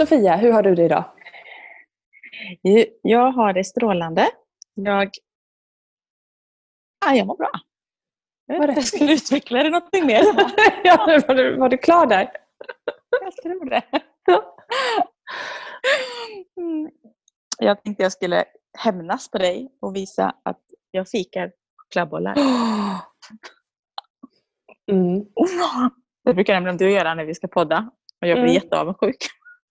Sofia, hur har du det idag? Jag har det strålande. Jag, ja, jag mår bra. Jag vet inte, jag skulle utveckla det någonting mer. ja, var, du, var du klar där? Jag tror det. Mm. Jag tänkte jag skulle hämnas på dig och visa att jag fikar chokladbollar. Mm. Det brukar nämligen du göra när vi ska podda. Och jag blir mm. jätteavundsjuk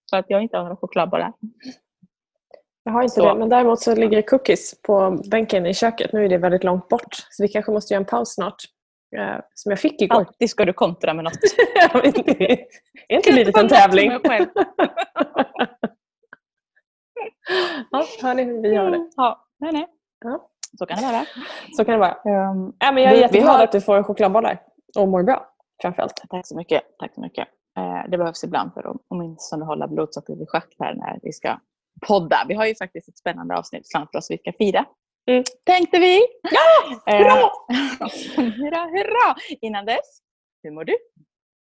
för att jag inte har några chokladbollar. Jag har inte så. det, men däremot så ligger cookies på bänken i köket. Nu är det väldigt långt bort, så vi kanske måste göra en paus snart. Eh, som jag fick igår. Alltid ska du kontra med något. är inte livet en tävling? ja, hörni, vi gör det. Ja, nej, nej. Ja. Så kan det vara. Så kan det vara. Um, ja, men jag är jätteglad har... att du får chokladbollar och mår bra framförallt. Tack så mycket. Tack så mycket. Eh, det behövs ibland för att åtminstone hålla blodsockret i schack här när vi ska podda. Vi har ju faktiskt ett spännande avsnitt framför oss vi ska fira. Mm. Tänkte vi! Ja! Hurra! hurra, hurra! Innan dess, hur mår du?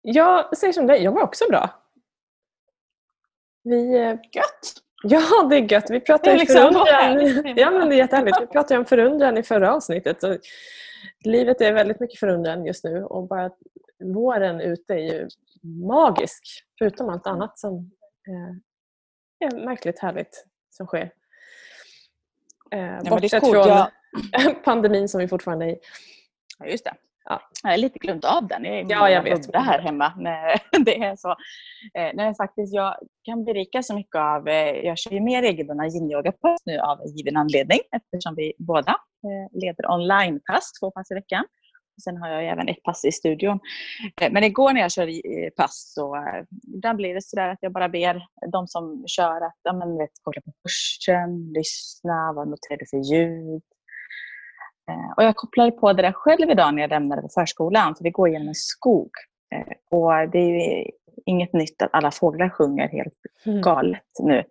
Jag säger som dig, jag mår också bra. Vi... Eh, gött! Ja, det är gött. Vi pratade liksom förundran. Ja, men det är jättehärligt. Vi pratade om förundran i förra avsnittet. Så livet är väldigt mycket förundran just nu och bara våren ute är ju magisk. Förutom allt annat som eh, är märkligt härligt som sker. Eh, bortsett från jag... pandemin som vi fortfarande är i. Ja, just det. Ja. Jag har lite glömt av den. Jag är ja, jag vet. Det här hemma. Det är så. Eh, när faktiskt jag kan berika så mycket av, eh, jag kör ju mer regelbundna yin-yoga-pass nu av en given anledning eftersom vi båda eh, leder online-pass två pass i veckan. Sen har jag även ett pass i studion. Men igår när jag kör pass så ibland blir det sådär att jag bara ber de som kör att ja, men, vet, kolla på kursen, lyssna, vad noterar du för ljud? Eh, och jag kopplade på det där själv idag när jag lämnade på förskolan, för vi går genom en skog. Eh, och det är inget nytt att alla fåglar sjunger helt mm. galet nu.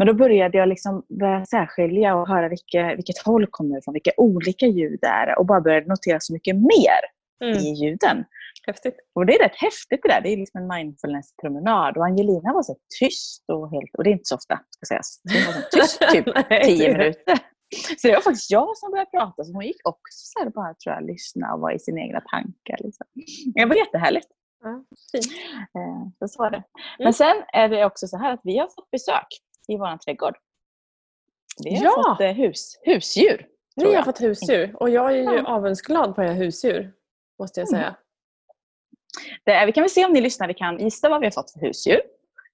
Men då började jag liksom börja särskilja och höra vilka, vilket håll kommer ifrån, vilka olika ljud det är och bara började notera så mycket mer mm. i ljuden. Häftigt. Och det är rätt häftigt det där. Det är liksom en mindfulness-promenad. Och Angelina var så tyst och helt, och det är inte så ofta ska sägas. Hon var så tyst typ tio minuter. Så det var faktiskt jag som började prata. Så hon gick också så här bara tror jag, lyssna och vara i sina egna tankar. Liksom. Det var jättehärligt. Ja, fint. Eh, så var det. Mm. Men sen är det också så här att vi har fått besök i vår trädgård. Vi har ja. fått eh, hus, husdjur. Ni har fått husdjur och jag är ju ja. avundsglad på era husdjur. Måste jag säga. Mm. Det, vi kan väl se om ni lyssnare kan gissa vad vi har fått för husdjur.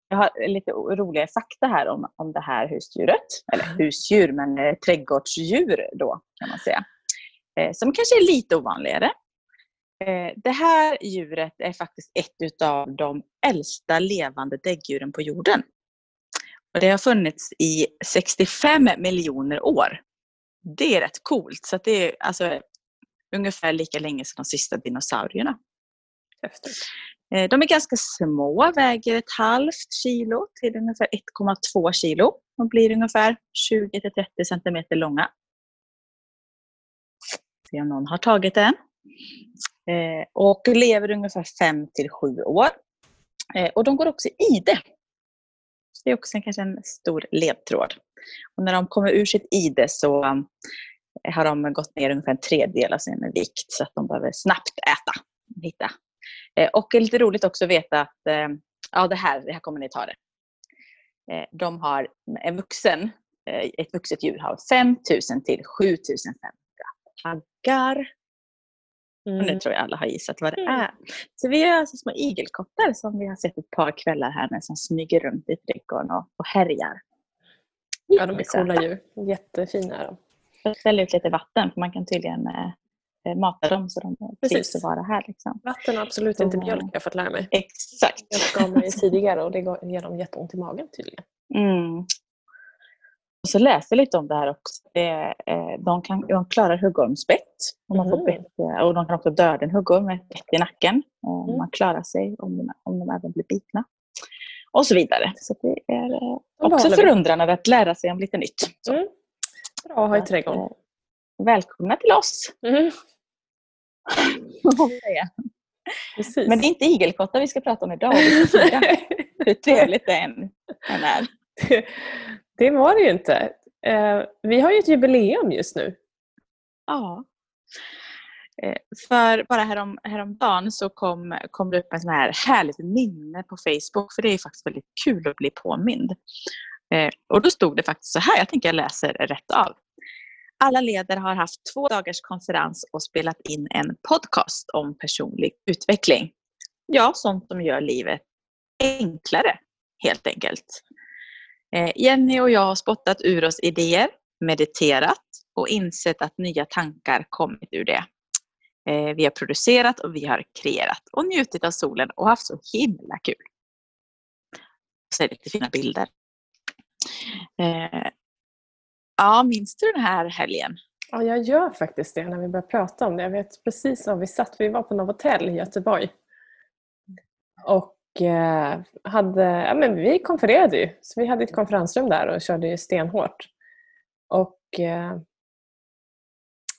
Jag har lite roliga fakta här om, om det här husdjuret. Eller husdjur, men eh, trädgårdsdjur då kan man säga. Eh, som kanske är lite ovanligare. Eh, det här djuret är faktiskt ett av de äldsta levande däggdjuren på jorden. Och det har funnits i 65 miljoner år. Det är rätt coolt. Så det är alltså ungefär lika länge som de sista dinosaurierna. Häftigt. Eh, de är ganska små, väger ett halvt kilo till ungefär 1,2 kilo och blir ungefär 20-30 centimeter långa. Se om någon har tagit den. Eh, och lever ungefär 5 till 7 år. Eh, och de går också i det. Det är också kanske en stor ledtråd. Och när de kommer ur sitt ide så um, har de gått ner ungefär en tredjedel av sin vikt så att de behöver snabbt äta. Hitta eh, och det är lite roligt också att veta att eh, ja, det, här, det här kommer ni ta det. Eh, de har, en vuxen, ett vuxet djur har 5000 till 7500 taggar. Mm. Och nu mm. tror jag alla har gissat vad det mm. är. Så vi är alltså små igelkottar som vi har sett ett par kvällar här nu som smyger runt i trädgården och, och härjar. Ja, de är coola djur. Jättefina är de. Jag ställer ut lite vatten för man kan tydligen Eh, mata dem så de trivs att vara här. Liksom. Vatten och absolut så, inte mjölk har jag fått lära mig. Exakt. Jag gav mig tidigare och det ger dem jätteont i magen tydligen. Mm. Och så läste jag lite om det här också. Eh, de, kan, de klarar huggormsbett. Man får mm. bett, och de kan också döda en huggorm med ett bett i nacken. Och mm. Man klarar sig om de, om de även blir bitna. Och så vidare. Så det är eh, också förundrande att lära sig om lite nytt. Mm. Bra att ha i trädgården. Välkomna till oss! Mm. Men det är inte igelkottar vi ska prata om idag. Hur trevligt det än är det var det ju inte. Eh, vi har ju ett jubileum just nu. Ja. Eh, för bara härom, häromdagen så kom, kom det upp en sån här härligt minne på Facebook, för det är faktiskt väldigt kul att bli påmind. Eh, och då stod det faktiskt så här, jag tänker jag läser rätt av. Alla ledare har haft två dagars konferens och spelat in en podcast om personlig utveckling. Ja, sånt som gör livet enklare, helt enkelt. Eh, Jenny och jag har spottat ur oss idéer, mediterat och insett att nya tankar kommit ur det. Eh, vi har producerat och vi har kreerat och njutit av solen och haft så himla kul. Så är det lite fina bilder. Eh, ja, minns du den här helgen? Ja, jag gör faktiskt det när vi börjar prata om det. Jag vet precis var vi satt. Vi var på något hotell i Göteborg. Och hade, ja, men vi konfererade ju. Så vi hade ett konferensrum där och körde ju stenhårt. Och eh,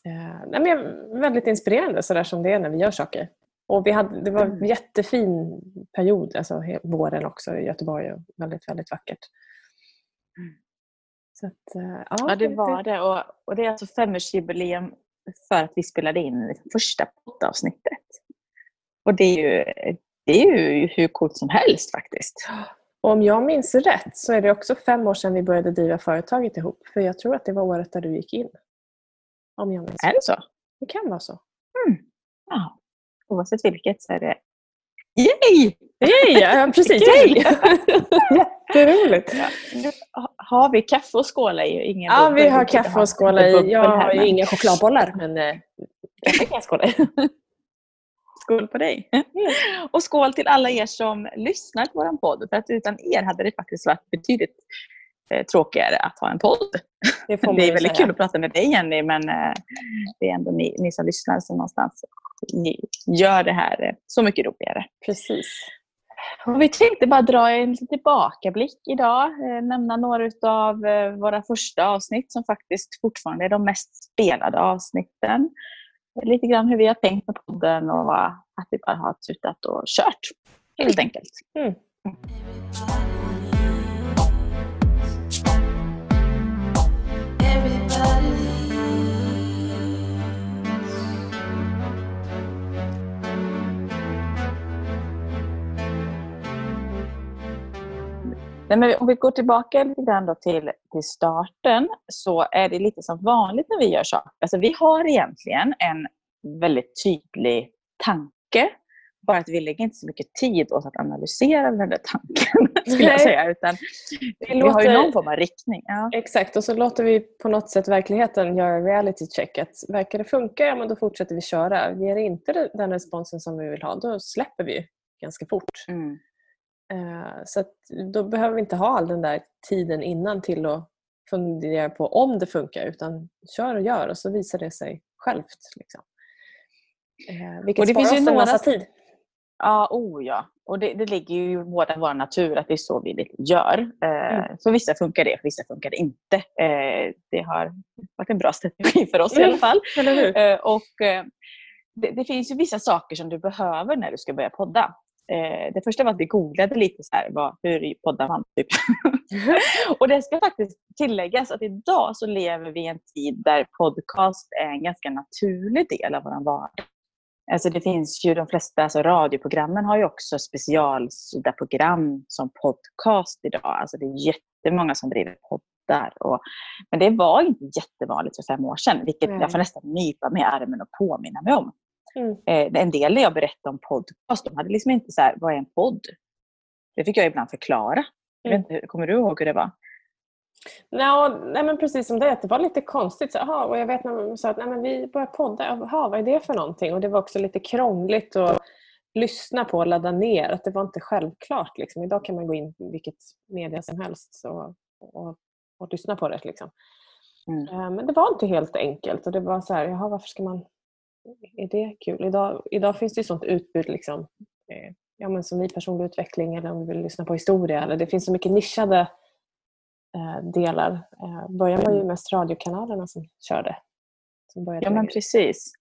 eh, nej, men väldigt inspirerande sådär som det är när vi gör saker. Och vi hade, det var en mm. jättefin period, alltså våren också i Göteborg. Och väldigt, väldigt vackert. Så att, eh, ja, ja, det var det. Och, och det är alltså femårsjubileum för att vi spelade in första poddavsnittet. Och det är, ju, det är ju hur coolt som helst faktiskt. Och om jag minns rätt så är det också fem år sedan vi började driva företaget ihop. För jag tror att det var året där du gick in. Om jag minns Är det så? Det kan vara så. Mm. Ja. Oavsett vilket så är det Yay! Yay! Ja, precis. Yay! Jätteroligt. Ja. Har vi kaffe att skåla i? Ingen ja, vi har kaffe att skåla i. Jag har ju inga chokladbollar, men eh, kaffe kan jag skåla i. Skål på dig! Och skål till alla er som lyssnar på vår podd. För att utan er hade det faktiskt varit betydligt eh, tråkigare att ha en podd. Det, det är väldigt säga. kul att prata med dig Jenny, men eh, det är ändå ni, ni som lyssnar som någonstans gör det här eh, så mycket roligare. Precis. Och vi tänkte bara dra en tillbakablick idag. Nämna några av våra första avsnitt som faktiskt fortfarande är de mest spelade avsnitten. Lite grann hur vi har tänkt med podden och att vi bara har tutat och kört. Helt enkelt. Mm. Nej, men om vi går tillbaka lite grann till, till starten så är det lite som vanligt när vi gör saker. Alltså vi har egentligen en väldigt tydlig tanke. Bara att vi lägger inte så mycket tid åt att analysera den där tanken. skulle jag säga. Utan vi låter... har ju någon form av riktning. Ja. Exakt, och så låter vi på något sätt verkligheten göra reality check. Att verkar det funka, ja men då fortsätter vi köra. Ger det inte den responsen som vi vill ha, då släpper vi ganska fort. Mm. Eh, så då behöver vi inte ha all den där tiden innan till att fundera på om det funkar utan kör och gör och så visar det sig självt. Liksom. Eh, vilket och det sparar finns oss en massa tid. Ja, oh ja. Och det, det ligger ju i båda vår natur att det är så vi gör. Eh, mm. Så vissa funkar det, för vissa funkar det inte. Det har varit en bra strategi för oss mm. i alla fall. Och det, det, finns ju vissa saker som du behöver när du ska börja podda. Eh, det första var att vi googlade lite så här, vad, hur poddar man? Typ. och det ska faktiskt tilläggas att idag så lever vi i en tid där podcast är en ganska naturlig del av vår vardag. Alltså det finns ju de flesta, alltså radioprogrammen har ju också specialsydda program som podcast idag. Alltså det är jättemånga som driver poddar. Och, men det var inte jättevanligt för fem år sedan, vilket mm. jag får nästan nypa mig i armen och påminna mig om. Mm. Eh, en del när jag berättade om podcast, de hade liksom inte så här, vad är en podd? Det fick jag ibland förklara. Mm. Inte, kommer du ihåg hur det var? No, nej, men precis som det, det var lite konstigt. Så, aha, och jag vet när man sa att nej, men vi börjar podda, aha, vad är det för någonting? Och det var också lite krångligt att lyssna på och ladda ner. Att det var inte självklart. Liksom. Idag kan man gå in i vilket media som helst så, och, och, lyssna på det. Liksom. Mm. Eh, men det var inte helt enkelt. Och det var så här, jaha, varför ska man är det kul? Idag, idag finns det ju sånt utbud liksom, eh, ja, men som i personlig utveckling eller om du vill lyssna på historia. Eller det finns så mycket nischade eh, delar. Eh, början var ju mest radiokanalerna som körde. Som ja men precis.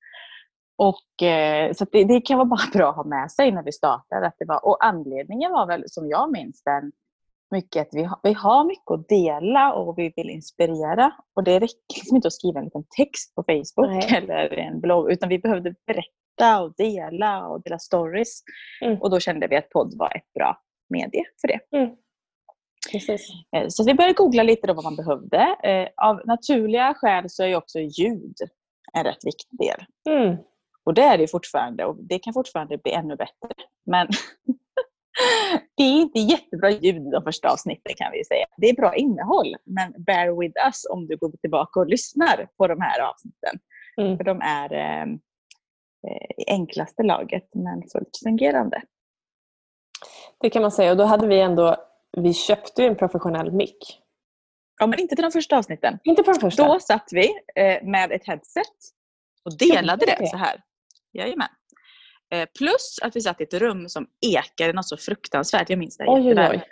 Och, eh, så det, det, kan vara bara bra att ha med sig när vi startar. Att det var, och anledningen var väl som jag minns den mycket att vi har, vi har mycket att dela och vi vill inspirera. Och det räcker liksom inte att skriva en liten text på Facebook Nej. eller en blogg, utan vi behövde berätta och dela och dela stories. Mm. Och då kände vi att podd var ett bra medie för det. Mm. Precis. Eh, så vi började googla lite då vad man behövde. Eh, av naturliga skäl så är också ljud en rätt viktig del. Mm. Och det är det fortfarande och det kan fortfarande bli ännu bättre. Men det är inte jättebra ljud i de första avsnitten kan vi säga. Det är bra innehåll, men bear with us om du går tillbaka och lyssnar på de här avsnitten. Mm. För de är eh, i enklaste laget, men fullt fungerande. Det kan man säga. Och då hade vi ändå, vi köpte en professionell mick. Ja, men inte till de första avsnitten. Inte på de första? Då satt vi eh, med ett headset och delade det så här. Jajamän. Eh, plus att vi satt i ett rum som ekade något så fruktansvärt. Jag minns det oj, oj, oj.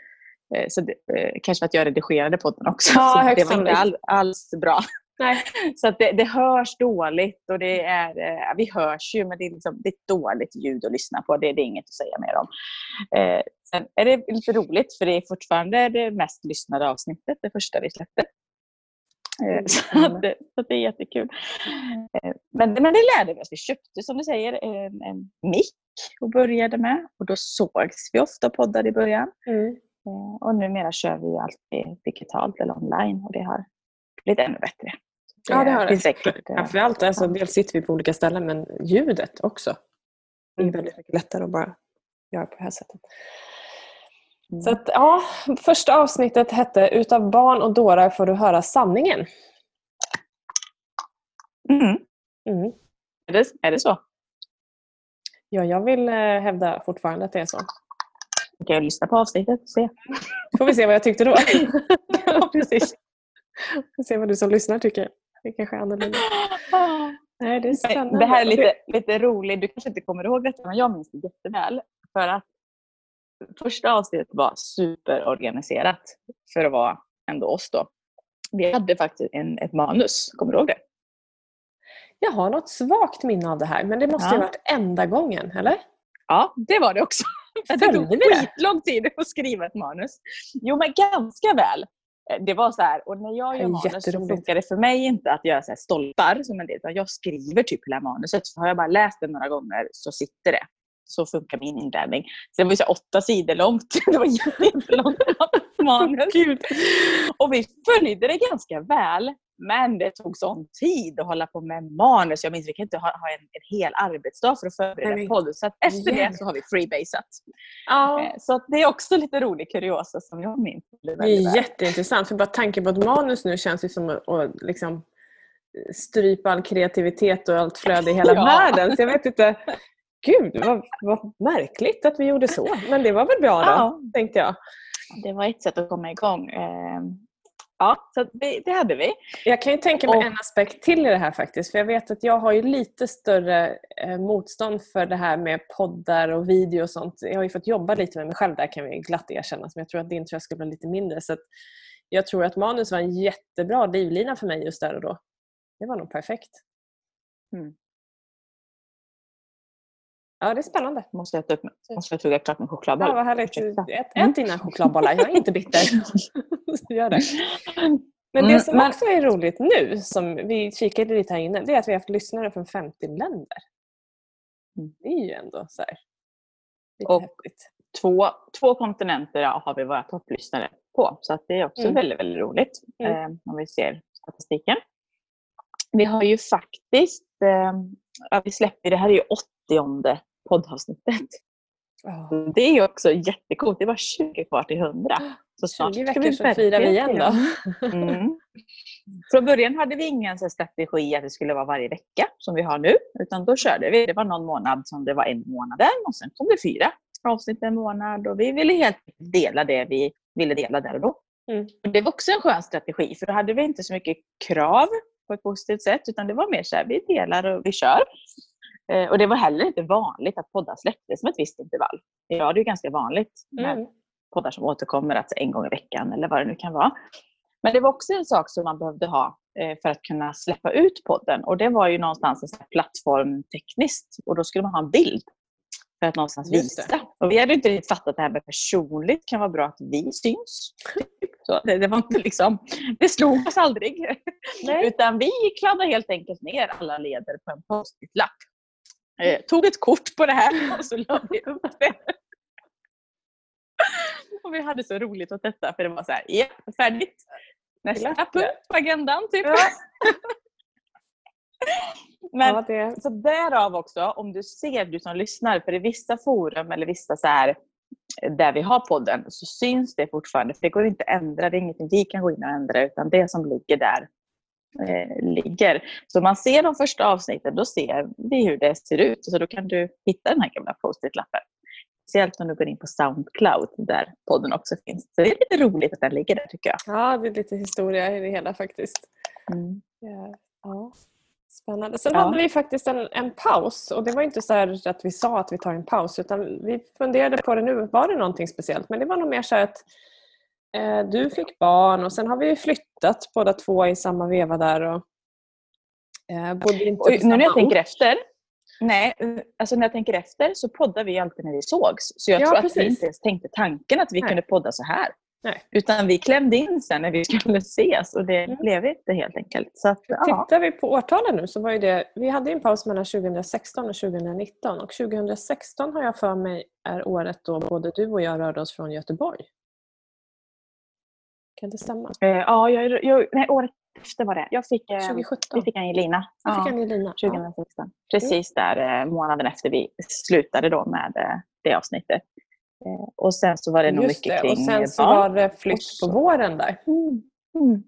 Eh, så det, eh, kanske för att jag redigerade podden också. Ja, det var inte all, alls bra. Nej. Så att det, det hörs dåligt och det är, vi hörs ju men det är, liksom, det är ett dåligt ljud att lyssna på. Det, det är inget att säga mer om. Eh, sen är det lite roligt för det är fortfarande det mest lyssnade avsnittet, det första vi släppte. Mm. Så, det, så det är jättekul. Eh, men, men det lärde vi oss. Vi köpte som du säger en, en mick och började med. Och då sågs vi ofta och poddade i början. Mm. Eh, och numera kör vi alltid digitalt eller online och det har blivit ännu bättre. Ja, det har det. Säkert, Framförallt, alltså, dels sitter vi på olika ställen men ljudet också. Det är mm. väldigt mycket lättare att bara göra på det här sättet. Mm. Så att, ja, första avsnittet hette Utav barn och dårar får du höra sanningen. Mm. Mm. Är, det, är det så? Ja, jag vill eh, hävda fortfarande att det är så. Kan jag lyssna på avsnittet och se? får vi se vad jag tyckte då. ja, precis. Får se vad du som lyssnar tycker. Det kanske är annorlunda. Nej, det, är spännande. det här är lite, lite roligt. Du kanske inte kommer ihåg detta, men jag minns det jätteväl. För att första avsnittet var superorganiserat för att vara ändå oss då. Vi hade faktiskt en, ett manus, kommer du ihåg det? Jag har något svagt minne av det här, men det måste ja. ju varit enda gången, eller? Ja, det var det också. Det tog skitlång tid att skriva ett manus. Jo, men ganska väl. Det var så här, och när jag gör manus så funkar det för mig inte att göra så här stolpar som en del. Jag skriver typ hela manuset, så har jag bara läst det några gånger så sitter det så funkar min inlärning. Så det var så åtta sidor långt. Det var jättelångt manus. Och vi följde det ganska väl. Men det tog sån tid att hålla på med manus. Jag minns, vi kan inte ha, ha en, en hel arbetsdag för att förbereda en podd. Så efter yeah. det så har vi freebasat. Eh, så det är också lite rolig kuriosa som jag minns. Det är jätteintressant. För bara tanken på ett manus nu känns ju som att liksom strypa all kreativitet och allt flöde i hela ja. världen. Så jag vet inte, gud vad, vad märkligt att vi gjorde så. Men det var väl bra då, ja. tänkte jag. Det var ett sätt att komma igång. Ehm, ja, så det, det hade vi. Jag kan ju tänka mig och, en aspekt till i det här faktiskt. För jag vet att jag har ju lite större eh, motstånd för det här med poddar och video och sånt. Jag har ju fått jobba lite med mig själv där kan vi glatt erkänna. Men jag tror att din tröskel blir lite mindre. Så jag tror att manus var en jättebra livlina för mig just där och då. Det var nog perfekt. Mm. Ja, det är spännande. Måste jag, upp, måste jag tugga klart min chokladboll? Ja, vad härligt. Ät, ät dina chokladbollar. Jag är inte bitter. Gör det. Men det mm, som också är roligt nu, som vi kikade lite här inne, det är att vi har haft lyssnare från 50 länder. Mm. Det är ju ändå så här, lite och häftigt. Två, två kontinenter har vi våra topplyssnare på, så att det är också mm. väldigt, väldigt roligt mm. eh, om vi ser statistiken. Vi har ju faktiskt, eh, vi släpper, det här är ju åttionde poddavsnittet. Oh. Det är också jättecoolt. Det var 20 kvar till 100. Så snart 20 veckor så firar vi igen då. Mm. Från början hade vi ingen strategi att det skulle vara varje vecka som vi har nu. Utan då körde vi. Det var någon månad som det var en månad och sen kom det fyra avsnitt en månad. Och vi ville helt dela det vi ville dela där och då. Mm. Det var också en skön strategi för då hade vi inte så mycket krav på ett positivt sätt utan det var mer så här, vi delar och vi kör. Eh, och det var heller inte vanligt att poddar släpptes med ett visst intervall. Ja, det är ganska vanligt med mm. poddar som återkommer alltså en gång i veckan eller vad det nu kan vara. Men det var också en sak som man behövde ha eh, för att kunna släppa ut podden och det var ju någonstans en plattform tekniskt och då skulle man ha en bild. för att någonstans visa. Och vi hade inte riktigt fattat det här med personligt kan vara bra att vi syns. Så det, det, var inte liksom, det slog oss aldrig. Nej. Utan vi kladdade helt enkelt ner alla leder på en post-it-lapp. Eh, tog ett kort på det här och så la vi upp det. Och vi hade så roligt åt detta för det var så här, ja, färdigt. Nästa punkt på agendan typ. Ja. Men, ja, det... Så därav också, om du ser, du som lyssnar, för i vissa forum eller vissa så här, där vi har podden så syns det fortfarande. För det går inte att ändra, det är ingenting vi kan gå in och ändra utan det som ligger där eh, ligger. Så man ser de första avsnitten, då ser vi hur det ser ut. Så då kan du hitta den här gamla post-it-lappen. Speciellt om du går in på Soundcloud där podden också finns. Så det är lite roligt att den ligger där tycker jag. Ja, det är lite historia i det hela faktiskt. Mm. Ja. ja. Spännande. Sen ja. hade vi faktiskt en, en paus och det var inte så att vi sa att vi tar en paus utan vi funderade på det nu. Var det någonting speciellt? Men det var nog mer så att du fick barn och sen har vi flyttat båda två i samma veva där. Och, eh, bodde inte och nu när jag tänker efter Nej, alltså när jag tänker efter så poddar vi alltid när vi sågs. Så jag ja, tror precis. att vi inte ens tänkte tanken att vi Nej. kunde podda så här. Nej. Utan vi klämde in sen när vi skulle ses och det mm. blev inte helt enkelt. Så att, ja. Tittar vi på årtalen nu så var det, vi hade en paus mellan 2016 och 2019 och 2016 har jag för mig är året då både du och jag rörde oss från Göteborg. Kan det stämma? Eh, ja, jag, jag, nej, året efter var det. Jag fick, eh, 2017? Vi fick Angelina. Du fick Angelina. 2016. Ja. Precis där eh, månaden efter vi slutade då med eh, det avsnittet. Eh, och sen så var det nog mycket det. kring Och sen så barn. var det flytt på våren där. Mm. Mm.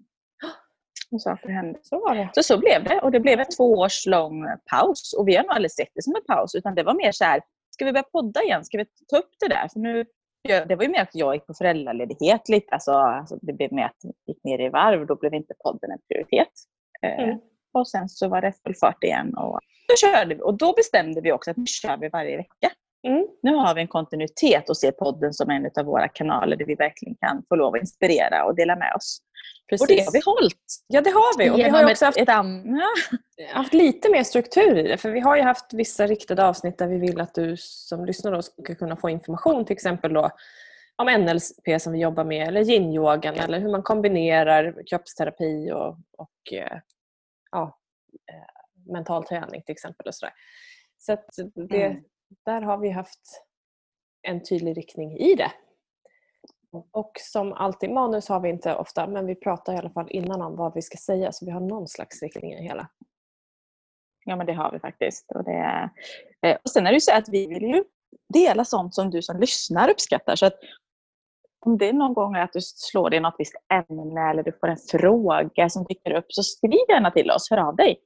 Och saker hände. Så var det. Så, så blev det. Och det blev en två års lång paus. Och vi har nog aldrig sett det som en paus. Utan det var mer så här, ska vi börja podda igen? Ska vi ta upp det där? För nu, det var ju mer att jag gick på föräldraledighet lite. Alltså, alltså det blev mer att jag gick ner i varv. Då blev inte podden en prioritet. Eh, mm. Och sen så var det full fart igen. Och då körde vi. Och då bestämde vi också att nu kör vi varje vecka. Mm. Nu har vi en kontinuitet och ser podden som en av våra kanaler där vi verkligen kan få lov att inspirera och dela med oss. Precis. Och det har vi hållit. Ja, det har vi. Och vi har också haft, ett, ett, haft lite mer struktur i det. För vi har ju haft vissa riktade avsnitt där vi vill att du som lyssnar ska kunna få information. Till exempel då om NLP som vi jobbar med eller yin-yogan eller hur man kombinerar kroppsterapi och, och eh, ja, eh, mental träning till exempel. Och så där. så det, mm där har vi haft en tydlig riktning i det. Och som alltid, manus har vi inte ofta men vi pratar i alla fall innan om vad vi ska säga så vi har någon slags riktning i det hela. Ja men det har vi faktiskt. Och, det, eh, och sen är det ju så att vi vill ju dela sånt som du som lyssnar uppskattar. Så att om det är någon gång att du slår dig i något visst ämne eller du får en fråga som dyker upp så skriv gärna till oss, hör av dig.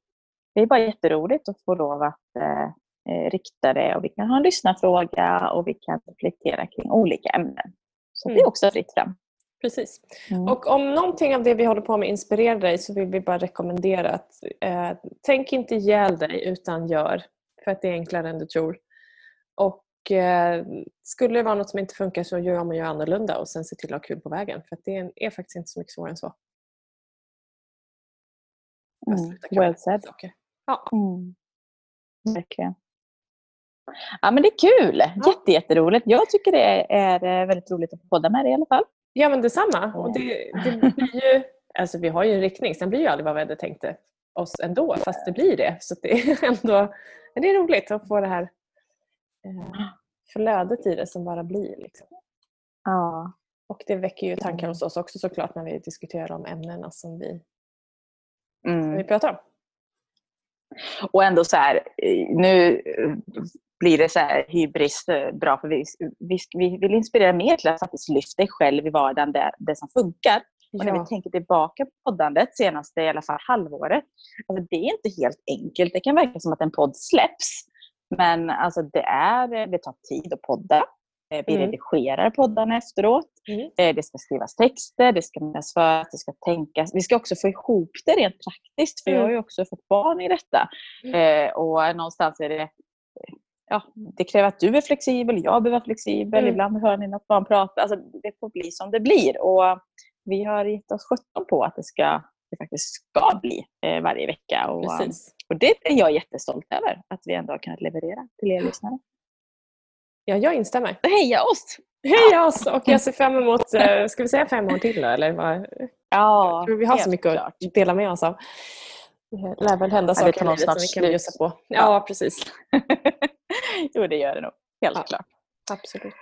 Det är bara jätteroligt att få lov att eh, eh rikta det och vi kan ha en lyssnarfråga och vi kan reflektera kring olika ämnen. Så mm. det är också fritt fram. Precis. Mm. Och om någonting av det vi håller på med inspirerar dig så vill vi bara rekommendera att eh, tänk inte ihjäl dig utan gör. För att det är enklare än du tror. Och eh, skulle det vara något som inte funkar så gör och gör annorlunda och sen se till att ha kul på vägen. För det är, är faktiskt inte så mycket svårare än så. Mm. Well said. Ja. Mm. Verkligen. Ja, men det är kul! Ja. Jätte, jätteroligt. Jag tycker det är eh, väldigt roligt att podda med dig i alla fall. Ja, men detsamma. Och det, det blir ju, alltså vi har ju en riktning, sen blir ju aldrig vad vi hade tänkt oss ändå, fast det blir det. Så det är ändå det är roligt att få det här eh, flödet i det som bara blir. Liksom. Ja. Och det väcker ju tankar hos oss också såklart när vi diskuterar de ämnena som vi, mm. som vi pratar om. Och ändå så här, nu blir det så här hybris eh, bra för vi, vi, vi vill inspirera mer till att faktiskt lyfta dig själv i vardagen, det, det som funkar. Och när vi tänker tillbaka på poddandet senaste i alla fall halvåret, alltså det är inte helt enkelt. Det kan verka som att en podd släpps. Men alltså det, är, det tar tid att podda. Eh, vi mm. redigerar poddarna efteråt. Mm. Eh, det ska skrivas texter, det ska för det ska tänkas. Vi ska också få ihop det rent praktiskt, för mm. jag har ju också fått barn i detta. Mm. Eh, och någonstans är det ja, det kräver att du är flexibel, jag behöver vara flexibel. Mm. Ibland hör ni något barn prata. Alltså, det får bli som det blir. Och vi har gett oss sjutton på att det, ska, det faktiskt ska bli eh, varje vecka. Och, och det är jag jättestolt över, att vi ändå har kunnat leverera till er lyssnare. Ja, jag instämmer. Heja oss! Heja oss! Och jag ser fram emot, eh, ska vi säga fem år till då? Eller vad? Ja, vi har så mycket klart. att dela med oss av. Det lär väl hända saker i livet som vi kan bjussa på. Ja, ja precis. jo, det gör det nog. Helt ja, klart. Absolut.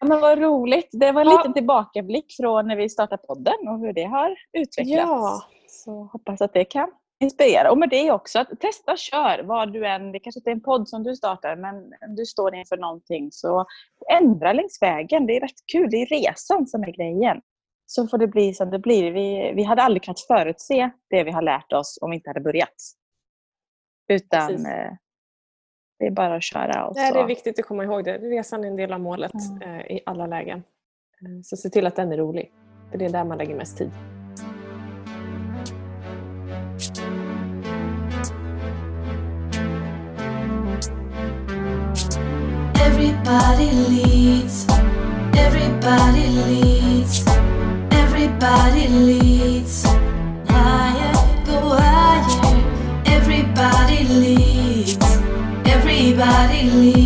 Men vad roligt. Det var en ja. liten tillbakablick från när vi startade podden och hur det har utvecklats. Ja. Så hoppas att det kan inspirera. Och med det också, att testa, kör vad du än, det kanske inte är en podd som du startar, men om du står inför någonting så ändra längs vägen. Det är rätt kul, det är resan som är grejen. Så får det bli som det blir. Vi, vi hade aldrig kunnat förutse det vi har lärt oss om vi inte hade börjat. Utan Precis. Det är bara att köra. Och Nej, så. Det är viktigt att komma ihåg det. Resan är en del av målet mm. eh, i alla lägen. Eh, så se till att den är rolig. För det är där man lägger mest tid. Everybody leads Everybody leads Everybody leads everybody leave.